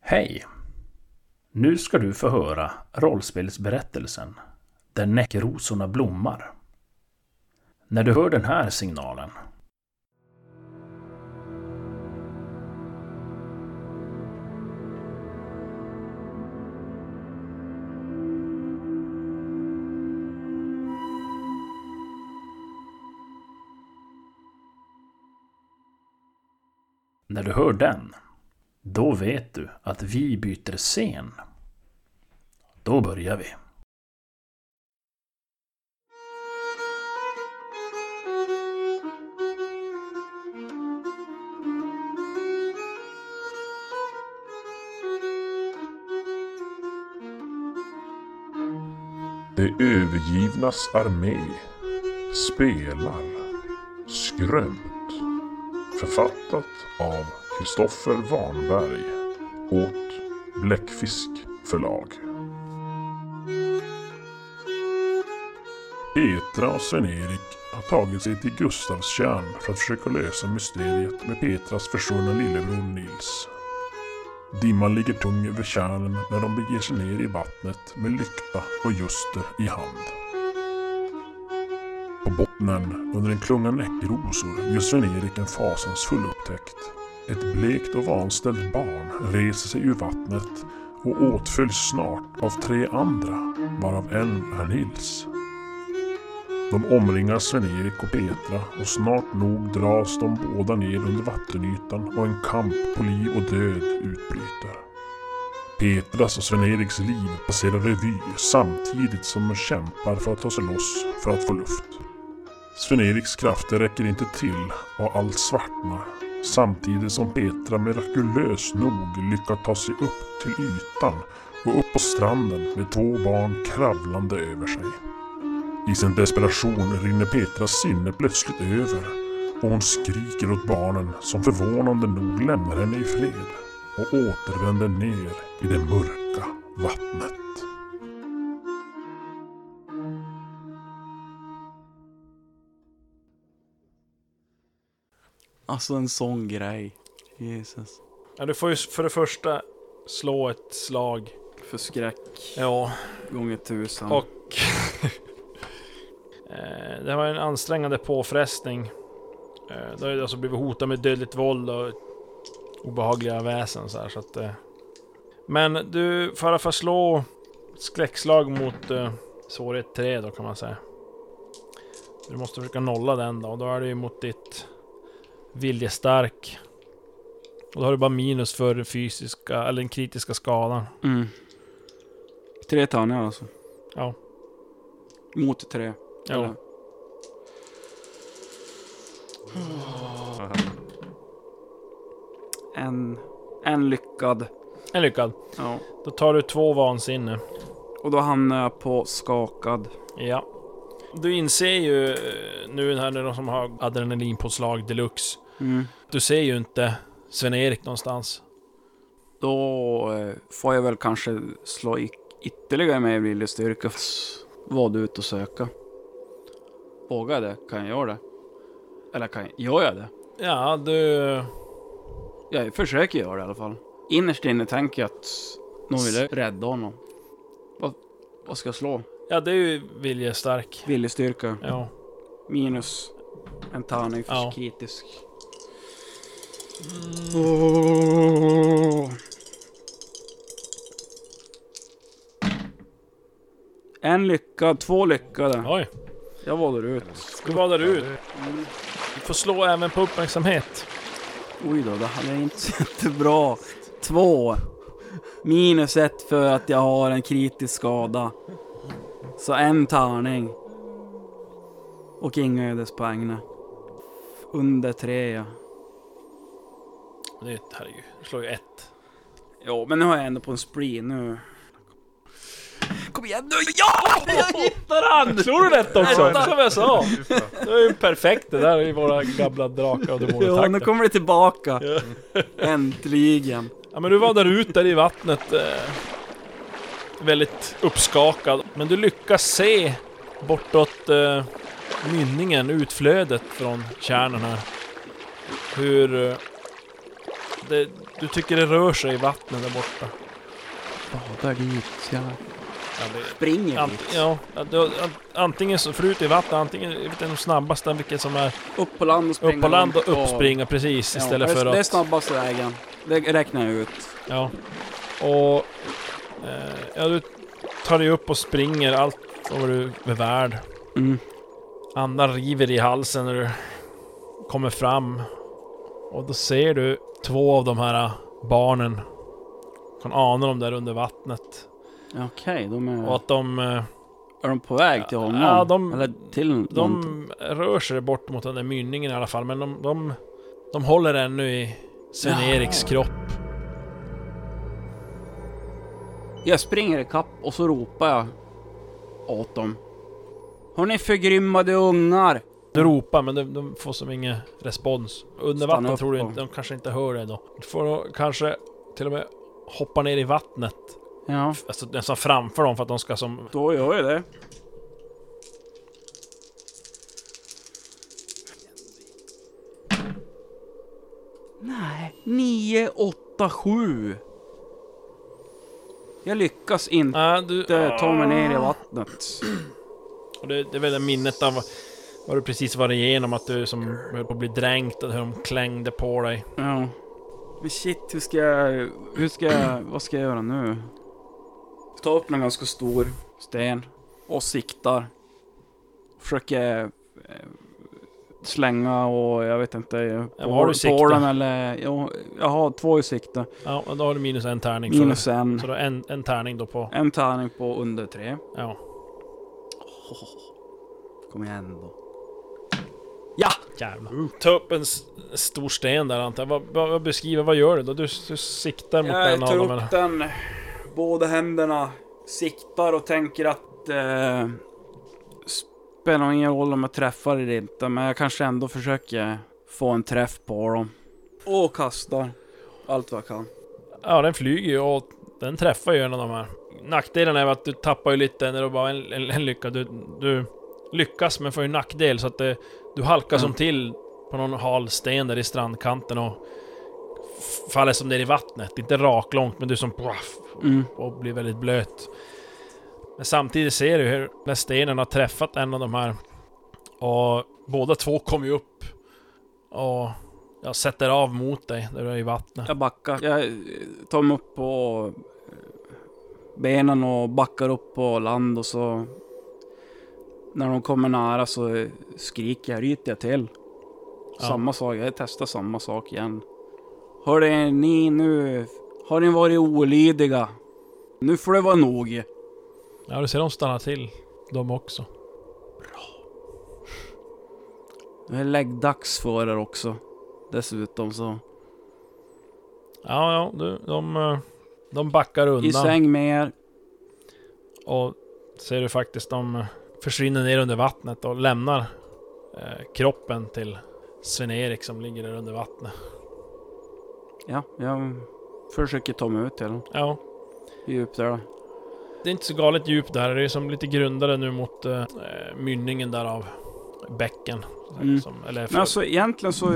Hej! Nu ska du få höra rollspelsberättelsen Där näckrosorna blommar. När du hör den här signalen När du hör den, då vet du att vi byter scen. Då börjar vi. De övergivnas armé spelar Skrömt. Författat av Kristoffer Warnberg åt Bläckfisk förlag. Petra och Sven-Erik har tagit sig till Gustavstjärn för att försöka lösa mysteriet med Petras försvunna lillebror Nils. Dimman ligger tung över tjärnen när de beger sig ner i vattnet med lykta och juster i hand. På bottnen, under en klunga näckrosor, gör Sven-Erik en fasansfull upptäckt. Ett blekt och vanställt barn reser sig ur vattnet och åtföljs snart av tre andra, varav en är Nils. De omringar Sven-Erik och Petra och snart nog dras de båda ner under vattenytan och en kamp på liv och död utbryter. Petras och Sven-Eriks liv passerar revy samtidigt som de kämpar för att ta sig loss för att få luft. Sven-Eriks krafter räcker inte till och allt svartnar samtidigt som Petra mirakulöst nog lyckas ta sig upp till ytan och upp på stranden med två barn kravlande över sig. I sin desperation rinner Petras sinne plötsligt över och hon skriker åt barnen som förvånande nog lämnar henne i fred och återvänder ner i det mörka vattnet. Alltså en sån grej. Jesus. Ja, du får ju för det första slå ett slag. För skräck Ja, gånger tusen. och... Eh, det var en ansträngande påfrestning. Du har ju alltså blivit hotad med dödligt våld och obehagliga väsen så här, så att... eh, Men du får i alla fall slå skräckslag mot uh, svårighet 3 då kan man säga. Du måste försöka nolla den då, och då är det ju mot ditt viljestark. Och då har du bara minus för den fysiska, eller den kritiska skadan. Mm. Tre tärningar alltså. Ja. Mot tre. Ja. Eller? En, en lyckad. En lyckad. Ja. Då tar du två vansinne. Och då hamnar jag på skakad. Ja. Du inser ju eh, nu här när de som har adrenalinpåslag deluxe. Mm. Du ser ju inte Sven-Erik någonstans. Då eh, får jag väl kanske slå ytterligare med viljestyrka. Vad ut och söka. Vågar jag det? Kan jag göra det? Eller kan jag, gör jag det? Ja, du... Jag försöker göra det i alla fall. Innerst inne tänker jag att någon vill rädda honom. Vad, vad ska jag slå? Ja, det är ju viljestark. Viljestyrka. Ja. Minus en tärning för Ja. kritisk. Åh. En lyckad, två lyckade. Oj. Jag valde ut. Du vadar ut. Du får slå även på uppmärksamhet. Oj då, det här är inte så jättebra. Två. Minus ett för att jag har en kritisk skada. Så en tärning. Och inga ödespoäng. nu. Under tre ja. Det är, herregud, du slår ju ett. Jo, men nu har jag ändå på en spree nu. Kom igen nu! Ja! Jag hittar han! Slår du rätt också? Som jag sa. Det är ju perfekt det där i våra gamla drakar och Ja, nu demoner kommer det tillbaka. Äntligen. Ja men du var där ute där i vattnet eh, Väldigt uppskakad Men du lyckas se Bortåt eh, mynningen, utflödet från kärnan här Hur eh, det, du tycker det rör sig i vattnet där borta. Badar dit. Jag Ja, det, springer ant, dit. ja, att du- an- antingen så, förut i vatten, antingen, jag vet inte de snabbaste, vilket som är Upp på land och springa. upp på land och uppspringa precis Ja, istället det, för Det är att... snabbaste vägen. Det räknar jag ut. Ja. Och... Eh, ja, du tar dig upp och springer allt vad du är värd. Mm. Andan river i halsen när du kommer fram. Och då ser du två av de här barnen. Kan ana dem där under vattnet. Okej, de är... Och att de... eh, Är de på väg till honom? Ja, de- Eller till? De rör sig bort mot den där mynningen i alla fall, men de... De, de håller ännu i Sven-Eriks Jaha. kropp. Jag springer ikapp och så ropar jag åt dem. Har ni förgrymmade ungar? Du ropar, men de, de får som ingen respons. Under Stanna vatten tror du inte, de kanske inte hör dig då. Du får nog kanske till och med hoppa ner i vattnet. Ja, Alltså nästan framför dem för att de ska som... då gör jag det. Nej, 9, 8, 7. Jag lyckas inte Nej, du... ta mig ner i vattnet. Och det, det är väl det minnet av vad du precis var igenom, att du som höll på att bli dränkt och hur de klängde på dig. Ja. Men shit, hur ska jag... Hur ska jag... Vad ska jag göra nu? Ta upp en ganska stor sten och siktar. Försöker eh, slänga och jag vet inte... Ja, På, har du sikte? på eller... Jag, jag har två i sikte. Ja, då har du minus en tärning. Minus så, en. så då en, en tärning då på... En tärning på under tre. Ja. Kom igen då. Jävlar. Ta upp en stor sten där antar jag. Vad, beskriver, vad gör du då? Du, du siktar mot Jag en av tar dem eller? upp den, båda händerna, siktar och tänker att... Eh, spelar ingen roll om jag träffar eller inte, men jag kanske ändå försöker få en träff på dem. Och kastar allt vad jag kan. Ja, den flyger ju och den träffar ju en av de här. Nackdelen är att du tappar ju lite när du bara en, en, en lycka. Du, du lyckas men får ju nackdel så att det, du halkar Mm. som till på någon hal sten där i strandkanten och faller som ner i vattnet. Inte raklångt men du som puff, Mm. och blir väldigt blöt. Men samtidigt ser du hur den här stenen har träffat en av de här. Och båda två kommer ju upp och jag sätter av mot dig där du är i vattnet. Jag backar. Jag eh, tar mig upp på eh, benen och backar upp på land och så... När de kommer nära så skriker jag, ryter jag till. Ja. Samma sak, jag testar samma sak igen. Hörde ni nu, har ni varit olydiga? Nu får det vara nog. Ja, du ser de stannar till. De också. Det är läggdags för er också. Dessutom så. Ja, ja, du, de, eh, de backar I undan. säng med er. Och ser du faktiskt de försvinner ner under vattnet och lämnar eh, kroppen till Sven-Erik som ligger där under vattnet. Ja, jag försöker ta mig ut till dem. Ja, Djupt där då. Det är inte så galet djupt där. Det är som lite grundare nu mot eh, mynningen där av bäcken. Mm. Som, eller Men alltså egentligen så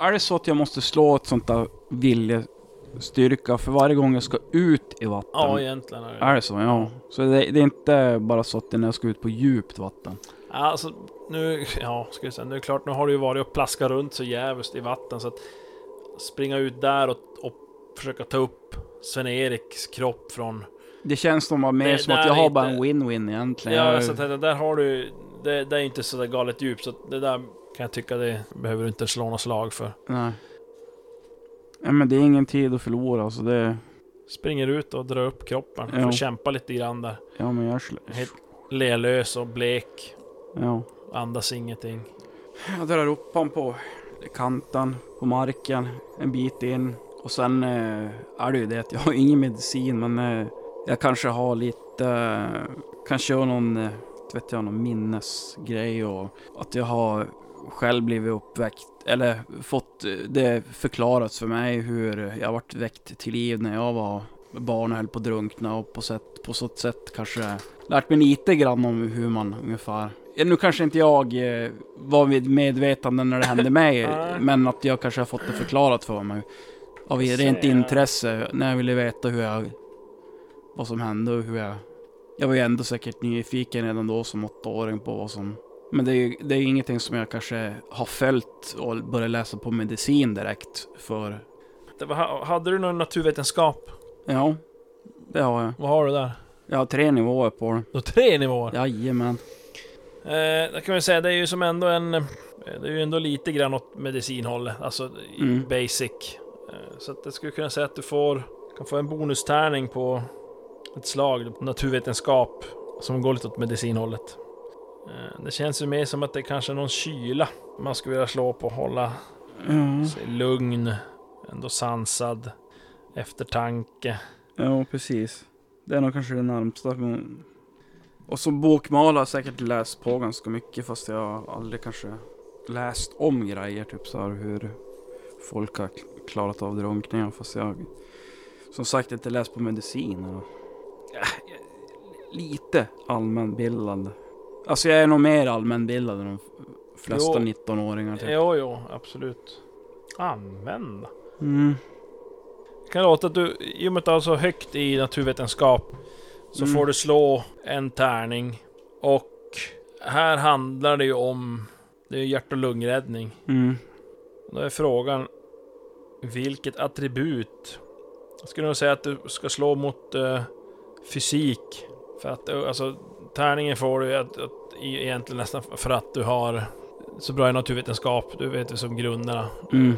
är det så att jag måste slå ett sånt där viljestyrka för varje gång jag ska ut i vatten. ja, egentligen är det. Är det så? Ja. Så det, det är inte bara så att det är när jag ska ut på djupt vatten. Alltså, nu, ja, ska jag säga, nu är det klart, nu har du ju varit och plaskat runt så jävligt i vatten så att springa ut där och, och försöka ta upp Sven-Eriks kropp från... Det känns som, att mer Det som att jag har bara inte- en win-win egentligen. Ja, jag, så att det där har du... Det, det är inte så där galet djupt så det där kan jag tycka det behöver du inte slå något slag för. nej. Ja, men det är ingen tid att förlora så det... Springer ut och drar upp kroppen. Ja. Får kämpa lite grann där. Ja men jag. Helt lelös och blek. Ja. Andas ingenting. Jag drar upp honom på kanten, på marken, en bit in. Och sen eh, är det ju det att jag har ingen medicin men eh, jag kanske har lite, kanske har någon, eh, vet jag, någon minnesgrej och att jag har själv blivit uppväckt eller fått eh, det förklarat för mig hur jag varit väckt till liv när jag var barn och höll på att drunkna och på, sätt, på så sätt kanske lärt mig lite grann om hur man ungefär Nu kanske inte jag eh, var vid medvetande när det hände mig, men att jag kanske har fått det förklarat för mig. av rent intresse när jag ville veta hur jag... Vad som hände och hur jag... Jag var ju ändå säkert nyfiken redan då som åttaåring på vad som... Men det är ju det är ingenting som jag kanske har följt och börjat läsa på medicin direkt för... Det var, hade du någon naturvetenskap? Ja, det har jag. Vad har du där? Jag har tre nivåer på det. Du har tre nivåer. Jajamän. Eh, det kan vi säga, det är ju som ändå en... Det är ju ändå lite grann åt medicinhållet, alltså Mm. basic. Eh, så att jag skulle kunna säga att du får, kan få en bonustärning på ett slag, naturvetenskap, som går lite åt medicinhållet. Eh, det känns ju mer som att det kanske är någon kyla man skulle vilja slå på, hålla Ja, sig lugn, ändå sansad, eftertanke. ja precis. Det är nog kanske det närmsta. Men... Och som bokmal har jag säkert läst på ganska mycket fast jag aldrig kanske läst om grejer. Typ så här hur folk har klarat av drunkningar. Fast jag som sagt inte läst på medicin. Och... Lite allmänbildad. Alltså jag är nog mer allmänbildad än de flesta Jo. 19-åringar. Typ. Jo, jo, absolut. Använda. Mm. Det kan låta att du, i och med att du har så högt i naturvetenskap, så Mm. får du slå en tärning. Och här handlar det ju om, det är hjärt och lungräddning. Mm. Då är frågan, vilket attribut? Jag skulle nog säga att du ska slå mot eh, fysik. För att, alltså, tärningen får du att, att, i- egentligen nästan för att du har så bra i naturvetenskap. Du vet ju som grunderna. Mm.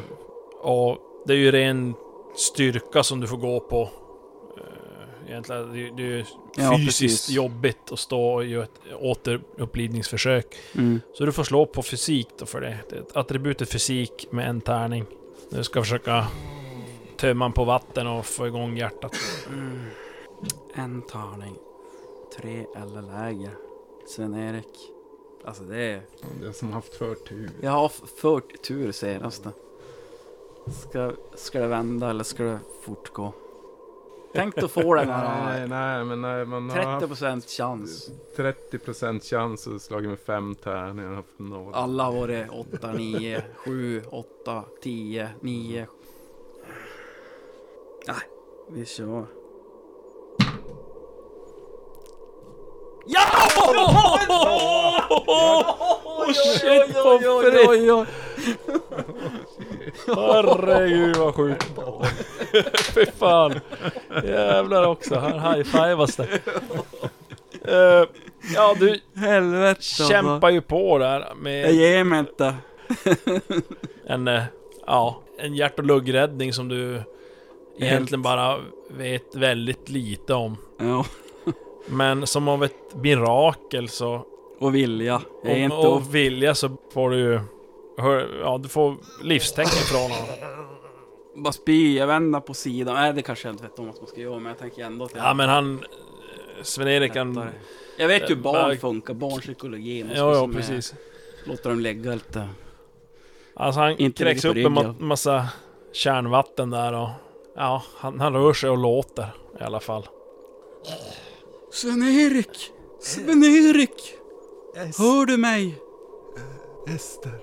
Och det är ju ren styrka som du får gå på. Eh, Egentligen, det är det är ju Ja, fysiskt precis. jobbigt att stå och göra ett återupplivningsförsök. Mm. Så du får slå på fysik då för det. det är attributet fysik med en tärning. Du ska försöka tömma på vatten och få igång hjärtat. Mm. En tärning. Tre eller lägre. Sven-Erik. Alltså det är... Den som haft förtur. Jag har f- fört tur senaste. Ska, ska det vända eller ska det fortgå? Tänk att få den Nej, här nej, men nej, man har haft 30% chans. 30% chans att slagit med fem tärningar och noll. Alla har varit 8, 9, 7, 8, 10, 9. Nej, vi kör. Oh, shit på fritt! Herregud vad sjukt. Fy fan. Jävlar också, här high-fivas det. Eh, ja, du Helvete kämpar ju på där Jag med ger mig inte. en, eh, ja, en hjärt och lungräddning som du egentligen bara vet väldigt lite om. Ja, Men som av ett mirakel så, och vilja. Är och, inte och vilja så får du ju, hör, ja du får livstecken från honom. bara spy, jag vänder på sidan. Nej, det kanske jag inte vet om vad man ska göra, men jag tänker ändå att jag Ja men han, Sven-Erik han... Jag vet ju hur barn funkar, så Ja, ja som är- precis. Låter dem ligga lite. Alltså han Inte kräks upp en ma massa kärnvatten där och... Ja, han, han rör sig och låter i alla fall. Sven-Erik! Sven-Erik! Hör du mig? Ester.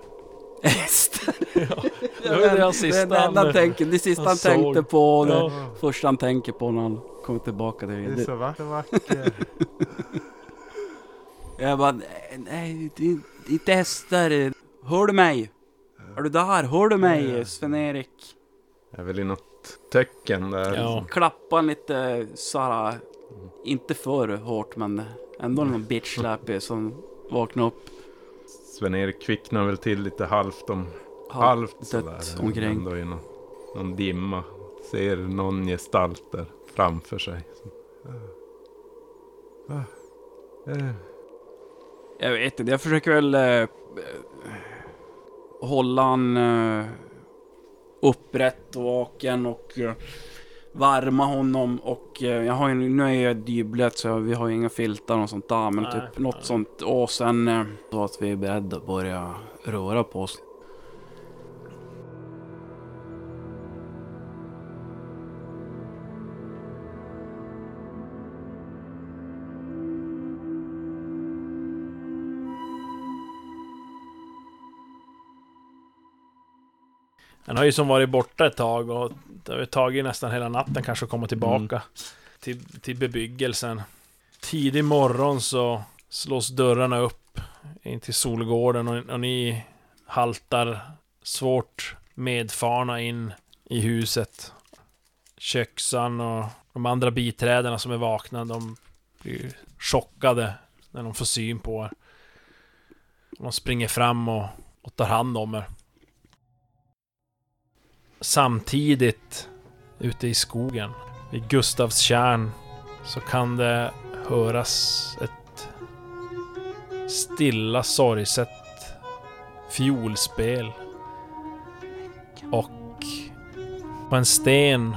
Ester. Det var ju det det, sista det han han- tänker, det sista han han, tänkte på. Det Ja. första han tänker på när han kommer tillbaka till Det är det. så vacker, vacker. Jag bara, nej, nej, det är det är inte Ester. Hör du mig? Är du där? Hör du mig, Sven-Erik? Jag är väl i något tecken där. Ja. Klappa lite såhär, inte för hårt men ändå någon bitch som vaknar upp Sven-Erik kvicknar väl till lite halvt om halvt halvt sådär. omkring. Ändå i någon, någon dimma. Ser någon gestalt där framför sig. Ah, ah, eh. Jag vet inte, jag försöker väl eh, hålla han eh, upprätt och vaken och eh, varma honom och eh, jag har ju, nu är jag dyblet så vi har ju inga filtar och sånt där men Nej, typ något sånt och sen eh, så att vi är beredda att börja röra på oss. Den har ju som varit borta ett tag och det har ju tagit nästan hela natten kanske att komma tillbaka till, till bebyggelsen. Tidig morgon så slås dörrarna upp in till Solgården och, och ni haltar svårt medfarna in i huset. Köksan och de andra biträdena som är vakna, de blir chockade när de får syn på er. De springer fram och, och tar hand om er. Samtidigt, ute i skogen, vid Gustavstjärn, så kan det höras ett stilla sorgset fiolspel. Och på en sten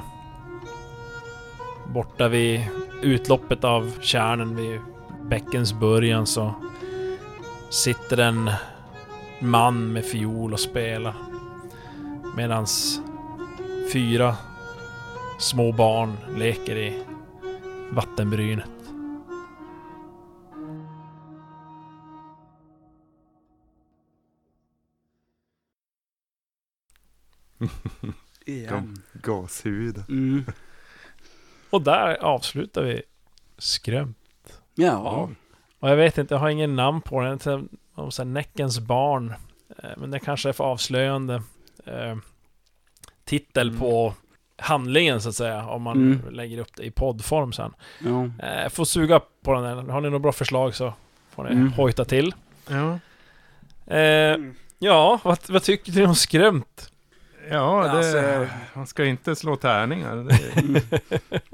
borta vid utloppet av kärnen vid bäckens början så sitter en man med fiol och spelar. Medans fyra små barn leker i vattenbrynet. Igen. Gashuvud. Mm. Och där avslutar vi Skrämt. Ja. Och jag vet inte, jag har ingen namn på den. Om så här Näckens barn. Eh, Men det kanske är för avslöjande eh, titel Mm. på handlingen så att säga. Om man Mm. lägger upp det i poddform sen. ja. Eh, får suga på den här. Har ni några bra förslag så får ni Mm. hojta till. Ja. Eh, ja, vad, vad tycker ni om Skrämt? Ja, det, Alltså- man ska inte slå tärningar. Det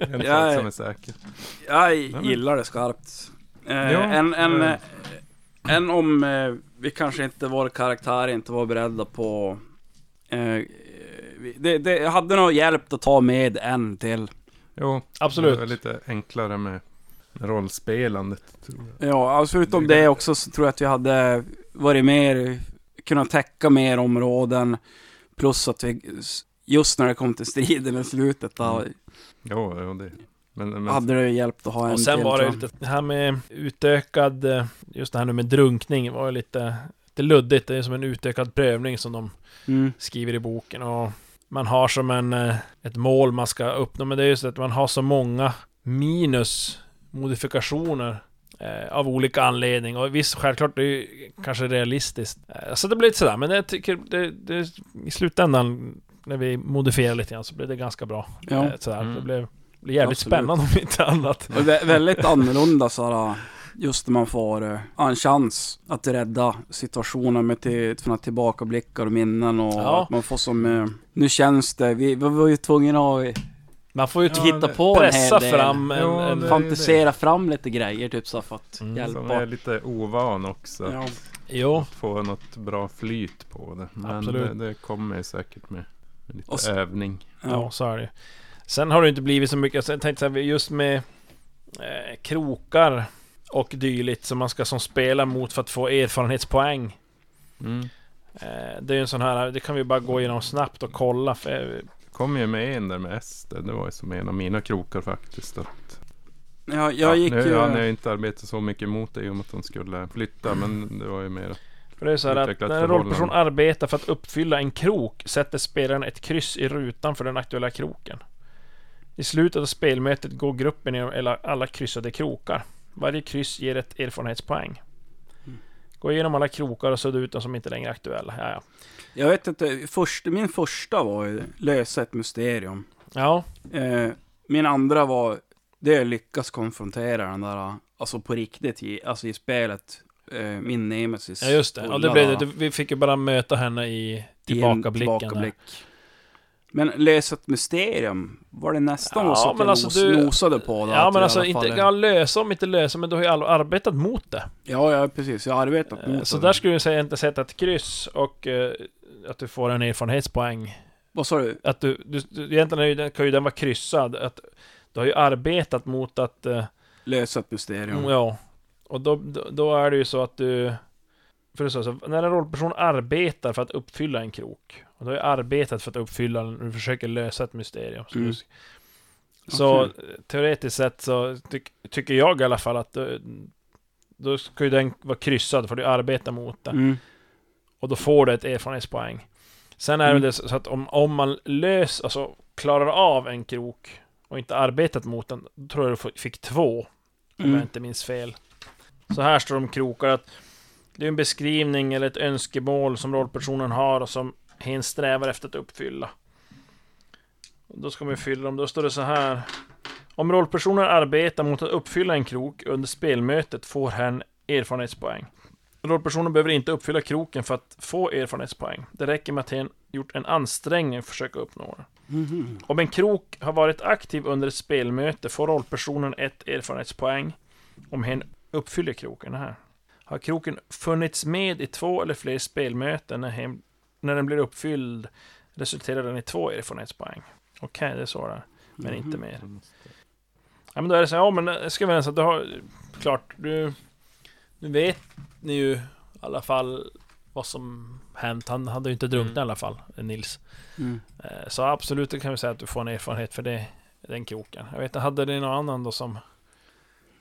är en Ja, sak som är säker. Jag gillar det skarpt. Eh, Ja, en, en, eh. eh, en om eh, vi kanske inte, vår karaktär inte var beredda på... Det, det hade nog hjälpt att ta med en till. Jo, Absolut. Det är lite enklare med rollspelandet. Tror jag. Ja, alltså förutom det också så tror jag att vi hade varit mer, kunnat täcka mer områden. Plus att vi, just när det kom till striden i slutet, då Mm. Jo, jo, det. Men, men hade det hjälpt att ha en Och sen till. var det lite, det här med utökad, eh, just det här nu med drunkning var ju lite, lite luddigt. Det är som en utökad prövning som de Mm. skriver i boken och man har som en, eh, ett mål man ska uppnå, men det är just att man har så många minus modifikationer eh, av olika anledning och visst, självklart, det är ju kanske realistiskt. Eh, så det blir lite sådär, men jag tycker det, det, i slutändan när vi modifierar lite grann så blir det ganska bra. Ja. Eh, sådär. Mm. Det blev, blir jävligt Absolut. spännande om inte annat. Väldigt annorlunda såhär, just när man får eh, en chans att rädda situationen med till, såna tillbakablickar och minnen och Ja. att man får som, eh, nu känns det, vi, vi var ju tvungna att Man får ju Ja, hitta det- på en pressa hel del. fram en, Ja, en det- fantisera fram lite grejer typ så för att Mm. Hjälpa. är lite ovan också. Ja. Jo, Att få något bra flyt på det. Men det, det kommer säkert med, med lite Och övning. Ja, Ja. så är det. Sen har det inte blivit så mycket, jag tänkte så här, just med eh, krokar och dylikt som man ska som spela mot för att få erfarenhetspoäng. Mm. Eh, det är ju en sån här, det kan vi bara gå igenom snabbt och kolla. För, Kom ju med en där med Ester. Det var ju som en av mina krokar faktiskt. Att, Ja, jag gick nu, ju... Han har inte arbetat så mycket mot det i och med att de skulle flytta. Men det var ju mer för det är så här att när en rollperson arbetar för att uppfylla en krok sätter spelaren ett kryss i rutan för den aktuella kroken. I slutet av spelmötet går gruppen igenom alla kryssade krokar. Varje kryss ger ett erfarenhetspoäng. Mm. Gå igenom alla krokar och sudda ut de som inte längre är aktuella. Ja, ja. Jag vet inte, först, min första var ju lösa ett mysterium. ja Eh, min andra var, det är lyckas konfrontera den där, alltså på riktigt, i, alltså i spelet, eh, min nemesis. Ja just det, ja, det blev det. Vi fick ju bara möta henne i i en tillbakablicken. där. Men lösa ett mysterium, var det nästan Ja, så att men jag alltså nos, du- nosade på det? Ja men alltså inte, ja, lösa om inte lösa, men du har ju arbetat mot det. Ja, ja, precis. Jag har arbetat Eh, mot Så det. där skulle jag säga inte sätta ett kryss och eh, att du får en erfarenhetspoäng. Vad sa du? Att du, du, du egentligen kan ju den vara kryssad. Att du har ju arbetat mot att... Eh, Lösa ett mysterium. Ja. Och då, då, då är det ju så att du... För det så, så, när en rollperson arbetar för att uppfylla en krok. Och du har ju arbetat för att uppfylla den, du försöker lösa ett mysterium. Så, Mm. så eh, teoretiskt sett så tyck, tycker jag i alla fall att du, då ska ju den vara kryssad för du arbetar mot den. Mm. Och då får du ett erfarenhetspoäng. Sen är det Mm. det så att om, om man lös, alltså klarar av en krok och inte arbetat mot den, då tror jag du fick två. Om jag Mm. inte minns fel. Så här står de krokar att det är en beskrivning eller ett önskemål som rollpersonen har och som hen strävar efter att uppfylla. Då ska man fylla dem. Då står det så här. Om rollpersonen arbetar mot att uppfylla en krok under spelmötet får hen erfarenhetspoäng. Rollpersonen behöver inte uppfylla kroken för att få erfarenhetspoäng. Det räcker med att hen gjort en ansträngning för att försöka uppnå det. Mhm. Om en krok har varit aktiv under ett spelmöte får rollpersonen ett erfarenhetspoäng om hen uppfyller kroken här. Har kroken funnits med i två eller fler spelmöten när, hen, när den blir uppfylld resulterar den i två erfarenhetspoäng. Okej, det är så där. Men Mhm. inte mer. Ja men då är det så här, ja men det ska väl så att du har, klart, du, nu vet ni ju i alla fall vad som hänt. Han hade ju inte drunknat Mm. i alla fall, Nils. Mm. Eh, Så absolut, det kan vi säga att du får en erfarenhet för det, den kroken. Jag vet inte, hade ni någon annan då som...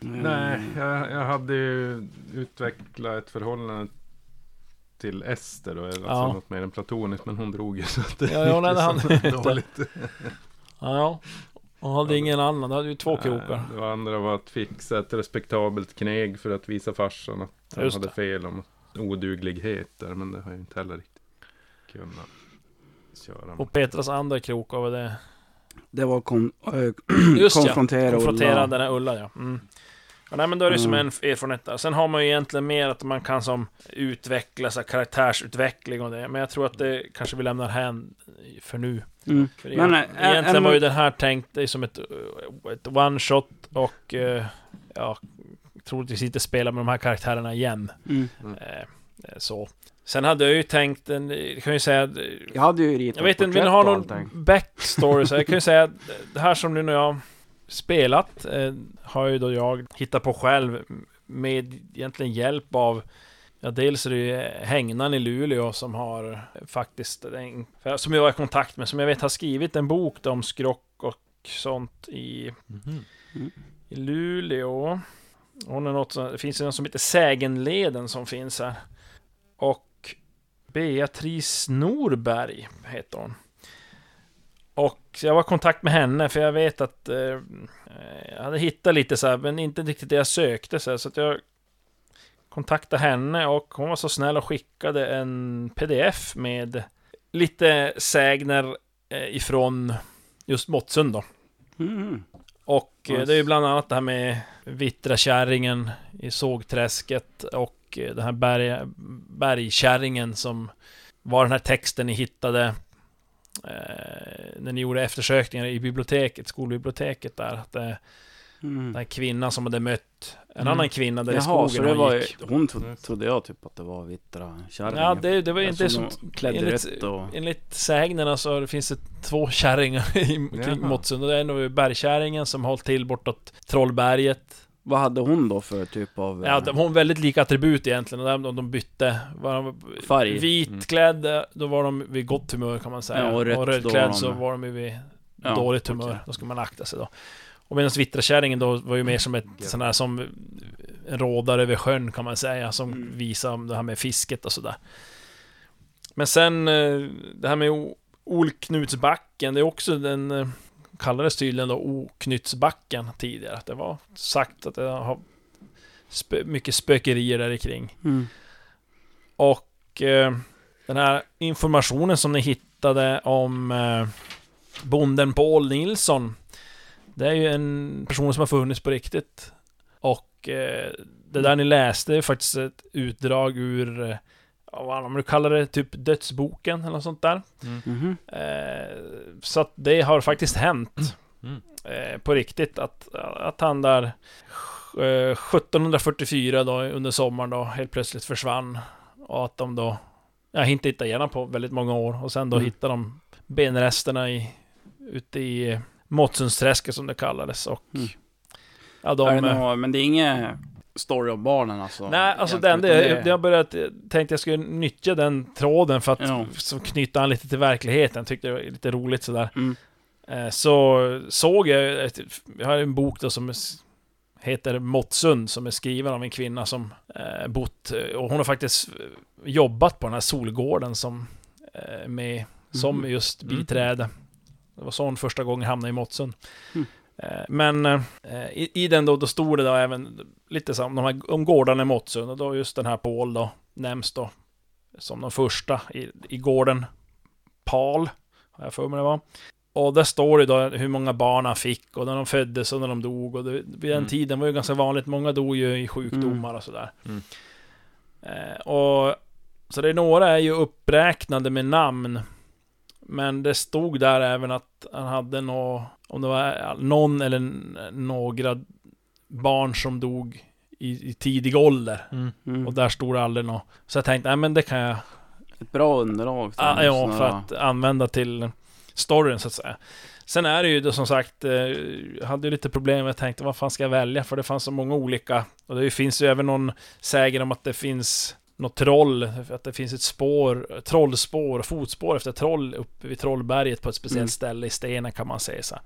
Nej, Mm. jag, jag hade ju utvecklat ett förhållande till Ester då, alltså Ja. något mer än platoniskt, men hon drog ju så att det Ja, ja, det gick liksom inte. dåligt. Ja, hon hade ingen annan, du hade ju två krokar. Det andra var att fixa ett respektabelt kneg för att visa farsan att han Just hade det. fel om odugligheter, men det har jag inte heller riktigt kunnat köra med. Och Petras andra krok var det... Det var kon, äh, Just konfrontera ja, konfrontera Ulla. den här Ulla ja. Mm. Ja nej, men då är det som en Mm. erfarenhet där. Sen har man ju egentligen mer att man kan som utveckla så här, karaktärsutveckling och det. Men jag tror att det kanske vi lämnar hän för nu. Mm. För Men, äh, egentligen en- var ju den här tänkt dig som ett, uh, ett one shot och uh, ja, troligtvis inte spela med de här karaktärerna igen. Mm. Eh, eh, så. Sen hade jag ju tänkt en, jag kan ju säga eh, Jag hade ju ritat jag vet inte, vill ni ha någon backstory? Så jag kan ju säga att det här som nu när jag spelat eh, har ju då jag hittat på själv med egentligen hjälp av Ja, dels är det ju Hängnan i Luleå som har faktiskt en, som jag var i kontakt med, som jag vet har skrivit en bok om skrock och sånt i, Mhm. i Luleå. Hon är något som, det finns en som heter Sägenleden som finns här. Och Beatrice Norberg heter hon. Och jag var i kontakt med henne för jag vet att eh, jag hade hittat lite så här, men inte riktigt det jag sökte så, här, så att jag kontaktade henne och hon var så snäll och skickade en pdf med lite sägner eh, ifrån just Måttsund då. Mm. Och eh, det är ju bland annat det här med Vittra-kärringen i sågträsket och eh, den här berg, bergkärringen som var den här texten ni hittade när ni gjorde eftersökningar i biblioteket, skolbiblioteket där. Att det, Mm. den kvinnan som hade mött en Mm. annan kvinna där i Jaha, skogen så det hon var gick. hon tro, trodde jag typ att det var vittra kärringen. Ja, det, det var inte i enligt- och... Enligt sägnerna så det finns det två kärringar i- kring. Måttsund. Och det är en av bergkärringen som hållit till bortåt Trollberget. Vad hade hon då för typ av... Ja, eh, de har väldigt lika attribut egentligen. Och de, de bytte. Var de Färg. Vitklädda, då var de vid gott humör kan man säga. Ja, och rött, var rödklädd de- så var de vid Ja, dåligt humör. okej. Då ska man akta sig då. Och medan vitrakärringen då var ju mer som ett sån här som en rådare över sjön kan man säga. Som Mm. visar om det här med fisket och sådär. Men sen eh, det här med Olknutsbacken, det är också den eh, kallades tydligen då Oknytsbacken tidigare. Det var sagt att det har spö, mycket spökerier där kring. Mm. Och eh, den här informationen som ni hittade om eh, bonden Paul Nilsson. Det är ju en person som har funnits på riktigt. Och eh, det där ni läste är faktiskt ett utdrag ur, eh, vad om du kallar det, typ dödsboken eller något sånt där. Mhm. Eh, så att det har faktiskt hänt. Mm. Eh, på riktigt att, att han där eh, 1744 då under sommaren då helt plötsligt försvann. Och att de då, jag inte hittade igen på väldigt många år. Och sen då Mm. hittade de benresterna i, ute i eh, Måttssundsträsket som det kallades. Och Mm. ja, de... någon, men det är inget story om barnen alltså? Nej, alltså den, det, utan det har börjat, jag tänkte jag skulle nyttja den tråden för att Ja. som knyta an lite till verkligheten. Tyckte det var lite roligt sådär. Mm. Eh, Så såg jag, jag har en bok då som heter Måttsund som är skriven av en kvinna som eh, bott, eh, och hon har faktiskt eh, jobbat på den här solgården som eh, med som Mhm. just Mm. biträde. Det var sån första gången jag hamnade i Måttsund. Mm. Eh, Men eh, i, i den då, då stod det då även lite som de här, om gårdarna i Måttsund och då just den här Paul då nämns då som den första i, i gården Pal, har jag för mig det var. Och där står det då hur många barn han fick och när de föddes och när de dog. Och det, vid den Mm. tiden var det ju ganska vanligt, många dog ju i sjukdomar och sådär. Mm. Eh, och så det är några är ju uppräknade med namn. Men det stod där även att han hade nå, om det var någon eller några barn som dog i, i tidig ålder. Mm. Och där stod det aldrig något. Så jag tänkte, nej men det kan jag Ett bra underlag. Ah, ja, för att använda till storyn så att säga. Sen är det ju då som sagt, eh, jag hade ju lite problem, jag tänkte vad fan ska jag välja? För det fanns så många olika, och det finns ju även någon sägen om att det finns något troll, att det finns ett spår, trollspår, fotspår efter troll uppe vid Trollberget på ett speciellt Mm. ställe i stenen kan man säga så.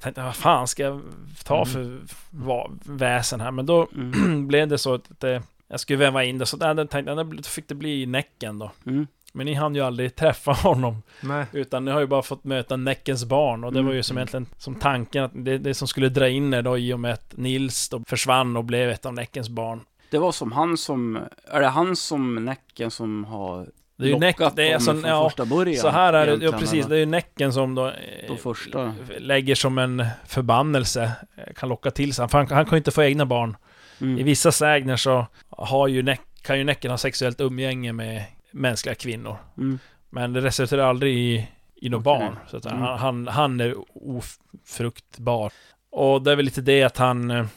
Tänkte, vad fan ska jag ta för va, väsen här? Men då Mm. blev det så att det, jag skulle väva in det, så där tänkte då fick det bli Näcken då. Mm. Men ni hann ju aldrig träffa honom. Nej. Utan ni har ju bara fått möta Näckens barn. Och det var ju som Mm. egentligen som tanken att det, det som skulle dra in er då i och med att Nils då försvann och blev ett av Näckens barn. Det var som han som, är det han som Näcken som har Det är ju Näck, det är dem alltså, från ja, första början? så här är det, ja precis, det är ju Näcken som då, eh, De första. lägger som en förbannelse, eh, kan locka till sig. För han, han kan ju inte få egna barn. Mm. I vissa sägner så har ju Näck, kan ju Näcken ha sexuellt umgänge med mänskliga kvinnor. Mm. Men det resulterar aldrig i, i något Okej. barn. Så att Mm. han, han, han är ofruktbar. Och det är väl lite det att han...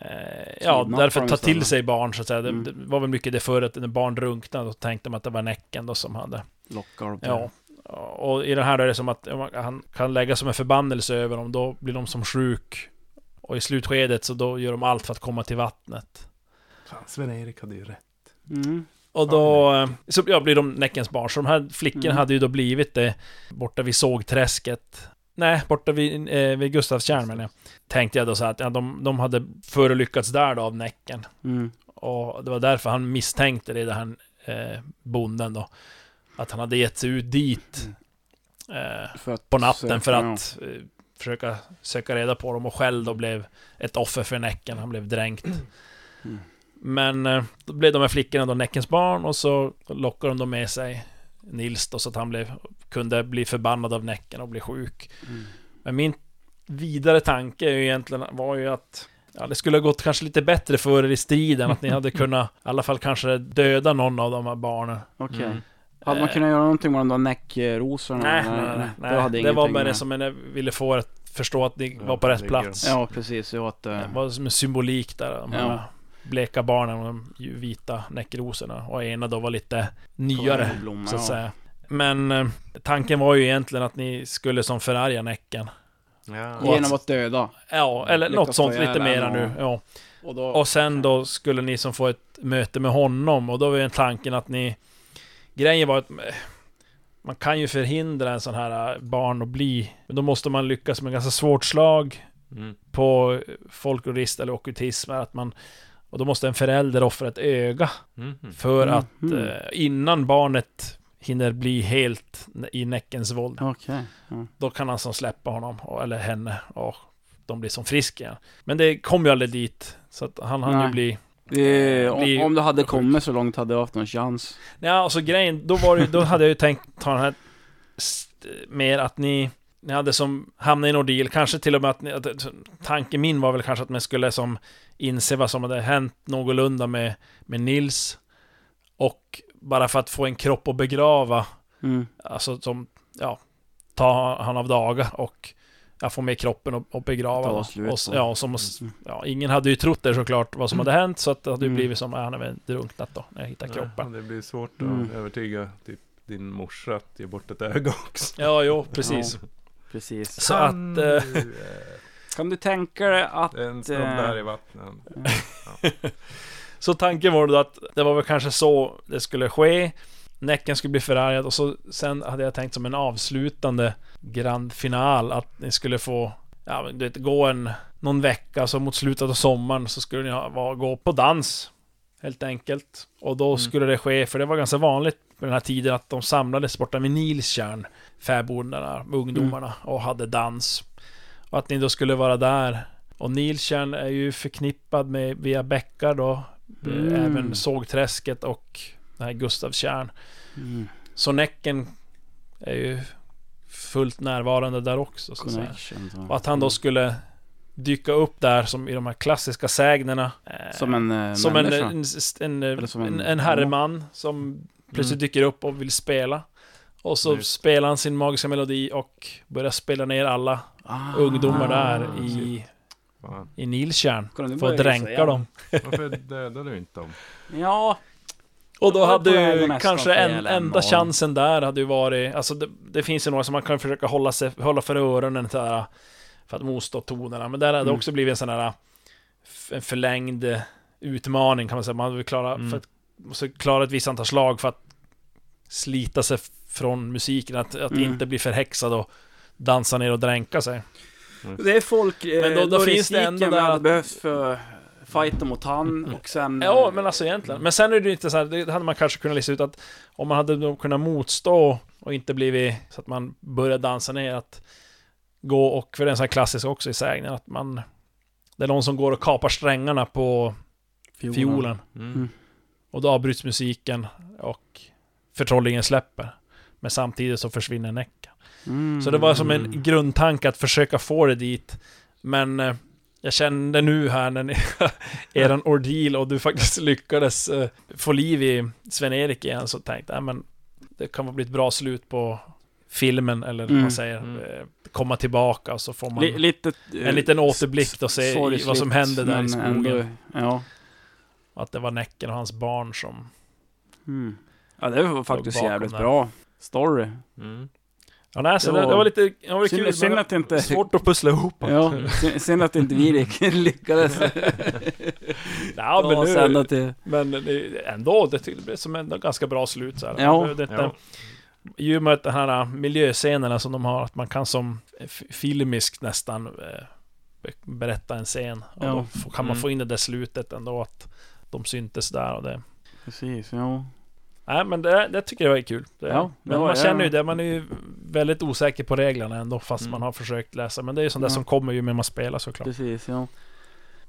Eh, ja, därför tar till sig barn så att säga. Det, Mm. det var väl mycket det förr att när barn drunknade, då tänkte man att det var Näcken då som hade... Lockar dem. Ja. Och i det här är det som att han kan lägga som en förbannelse över dem, då blir de som sjuk. Och i slutskedet så då gör de allt för att komma till vattnet. Fan, Sven-Erik hade ju rätt. Mm. Och då eh, så ja, blir de Näckens barn. Så de här flickorna Mm. hade ju då blivit det borta vid Sågträsket. Nej, borta vid, eh, vid Gustavstjärn menar jag. Tänkte jag då så att ja, de, de hade förolyckats där då av Näcken. Mm. Och det var därför han misstänkte det, den här eh, bonden då. Att han hade gett sig ut dit eh, på natten för att eh, försöka söka reda på dem och själv då blev ett offer för Näcken. Han blev dränkt. Mm. Men eh, då blev de här flickorna då Näckens barn och så lockade de då med sig Nils då så att han blev, kunde bli förbannad av Näcken och bli sjuk. Mm. Men min vidare tanke är ju egentligen var ju att Ja, det skulle ha gått kanske lite bättre för er i striden, att ni hade kunnat i alla fall kanske döda någon av de här barnen. Okej. Mm. Hade man Eh. kunnat göra någonting med de där näckrosorna? Nej, eller? nej, nej. Det, hade nej. det var bara det som jag ville få er att förstå att ni Ja, var på rätt plats. Ja, precis. Jo, att... eh, Det var som en symbolik där, de här Ja. bleka barnen och de vita näckrosorna. Och ena då var lite nyare, blomma, så att ja. säga. Men eh, tanken var ju egentligen att ni skulle som förarga Näcken. Ja. Genom att döda. Ja, eller Lyckas något sånt lite mera nu. och- Ja. Och då... Och sen då skulle ni som få ett möte med honom och då var ju tanken att ni... Grejen var att eh, man kan ju förhindra en sån här eh, barn att bli... Men då måste man lyckas med ganska svårt slag Mm. på folklorist eller Att man, och då måste en förälder offra ett öga Mm. för Mm. att Mm. eh, innan barnet hinner bli helt i näckens våld. Okej. Ja. Då kan han som släppa honom, eller henne, och de blir som friska igen. Men det kom ju aldrig dit. Så att han hann ju bli... Det, om, Blir om du hade sjuk. kommit så långt hade du haft någon chans. Ja, alltså grejen, då var det, då hade jag ju tänkt ta den här mer att ni ni hade som hamnat i en ordeal, kanske till och med att, ni, att tanken min var väl kanske att man skulle som inse vad som hade hänt någorlunda med, med Nils och bara för att få en kropp att begrava, Mm. alltså som, ja, ta han av daga och ja, få med kroppen och, och begrava. Och, ja, och som, Mm. ja, ingen hade ju trott det såklart vad som hade hänt, så att det hade ju Mm. blivit som, ja, han har väl drunknat då, när jag hittade Ja, kroppen. det blir svårt att Mm. övertyga typ din morsa att ge bort ett öga också. Ja, jo, precis. Precis. Så att... Kan Eh, du, eh, Kan du tänka dig att... En snubbe här i vattnet. så tanken var då att det var väl kanske så det skulle ske. Näcken skulle bli förargad och så sen hade jag tänkt som en avslutande grand final att ni skulle få Ja du vet, gå en Någon vecka så mot slutet av sommaren så skulle ni ha, vara, gå på dans Helt enkelt Och då Mm. skulle det ske, för det var ganska vanligt på den här tiden att de samlades borta vid Nilstjärn, fäbodarna, ungdomarna, och hade dans. Och att ni då skulle vara där. Och Nilstjärn är ju förknippad med via bäckar då, Mm. även Sågträsket och det här Gustavstjärn. Mm. Så Näcken är ju fullt närvarande där också. Så. Och att han då skulle dyka upp där som i de här klassiska sägnerna. eh, Som en eh, som en, en, en, Eller som en, en- en herreman som plötsligt dyker upp och vill spela. Och så Just. spelar han sin magiska melodi och börjar spela ner alla Ah. ungdomar där i, Fan. i nu För att dränka igen. dem. Varför dödade du inte dem? Ja, Och då hade ju kanske en, enda chansen där hade ju varit, alltså det, det finns ju några som man kan försöka hålla, sig, hålla för öronen så här, för att motstå tonerna. Men där hade det Mm. också blivit en sån här en förlängd utmaning kan man säga. Man vill klara, Mm. för att, måste klara ett visst antal slag för att slita sig från musiken. Att, att Mm. inte bli förhäxad och dansa ner och dränka sig. Det är folk... eh, Men då- då finns det ändå där att- behövt för fighten mot han och sen... Ja, men alltså egentligen. Men sen är det ju inte så här, det hade man kanske kunnat lista ut att om man hade kunnat motstå och inte blivit så att man börjar dansa ner att gå och, för det är en sån här klassisk också i sägnen, att man det är någon som går och kapar strängarna på Fiolen. fiolen Mm. och då avbryts musiken och förtrollningen släpper. Men samtidigt så försvinner Näcken. Mm. Så det var som en grundtanke att försöka få det dit. Men eh, jag kände nu här när ni, eran ordeal och du faktiskt lyckades eh, få liv i Sven-Erik igen så tänkte jag, men det kan bli ett bra slut på filmen eller vad Mm. man säger. Mm. Eh, komma tillbaka och så får man Li- lite... eh, en liten återblick och se vad som hände där i skogen. ändå- ja. Att det var Näcken och hans barn som... Mm. Ja, det var faktiskt jävligt där. bra story. Mm. Ja, nej, så Det det, var- det var lite... Det var Synd, kul, synd att inte... svårt att pussla ihop. Ja, synd- att inte vi lyck- lyckades Ja, men nu... till... Men det- ändå, det det blev som en ganska bra slut så här. Ja. Inte, Ja. I och med att de här äh, miljöscenerna som de har, att man kan som f- filmiskt nästan eh, be- berätta en scen. Och Ja. då kan man Mm. få in det där slutet ändå, att de syntes där och det. Precis, ja. Nej men det, det tycker jag var kul. Det, Ja, men man känner ju ja. det, man är ju väldigt osäker på reglerna ändå, fast Mm. man har försökt läsa. Men det är ju sånt där Ja. som kommer ju med man spelar såklart. Precis, ja.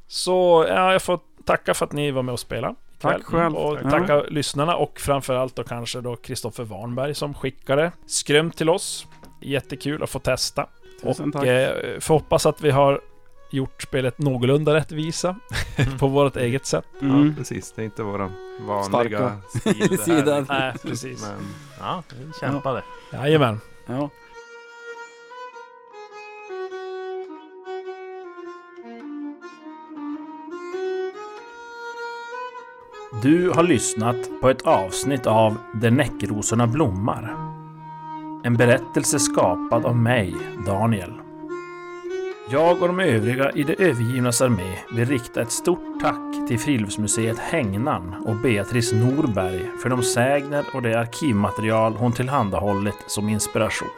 Så ja, jag får tacka för att ni var med och spelade. Tack själv. Och Ja. tacka lyssnarna och framförallt då kanske då Kristoffer Warnberg som skickade skröm till oss. Jättekul att få testa. Tusen och tack. eh, får hoppas att vi har gjort spelet någorlunda rättvisa på vårt eget sätt. Mm. Ja, precis. Det är inte våran vanliga Starka stil det. Nej, precis. Men Ja, vi kämpade. Jajamän. Ja. Du har lyssnat på ett avsnitt av Där näckrosorna blommar. En berättelse skapad av mig, Daniel. Jag och de övriga i det övergivnas armé vill rikta ett stort tack till Friluftsmuseet Hängnan och Beatrice Norberg för de sägner och det arkivmaterial hon tillhandahållit som inspiration.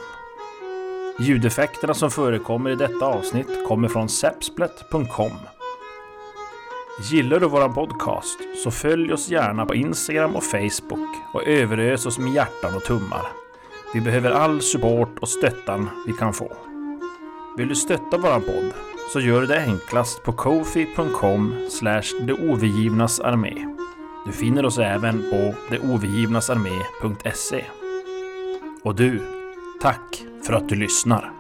Ljudeffekterna som förekommer i detta avsnitt kommer från sepsplet.com. Gillar du våran podcast så följ oss gärna på Instagram och Facebook och överös oss med hjärtan och tummar. Vi behöver all support och stöttan vi kan få. Vill du stötta våran podd så gör du det enklast på kofi.com armé. Du finner oss även på deovergivnasarmé.se. Och du, tack för att du lyssnar!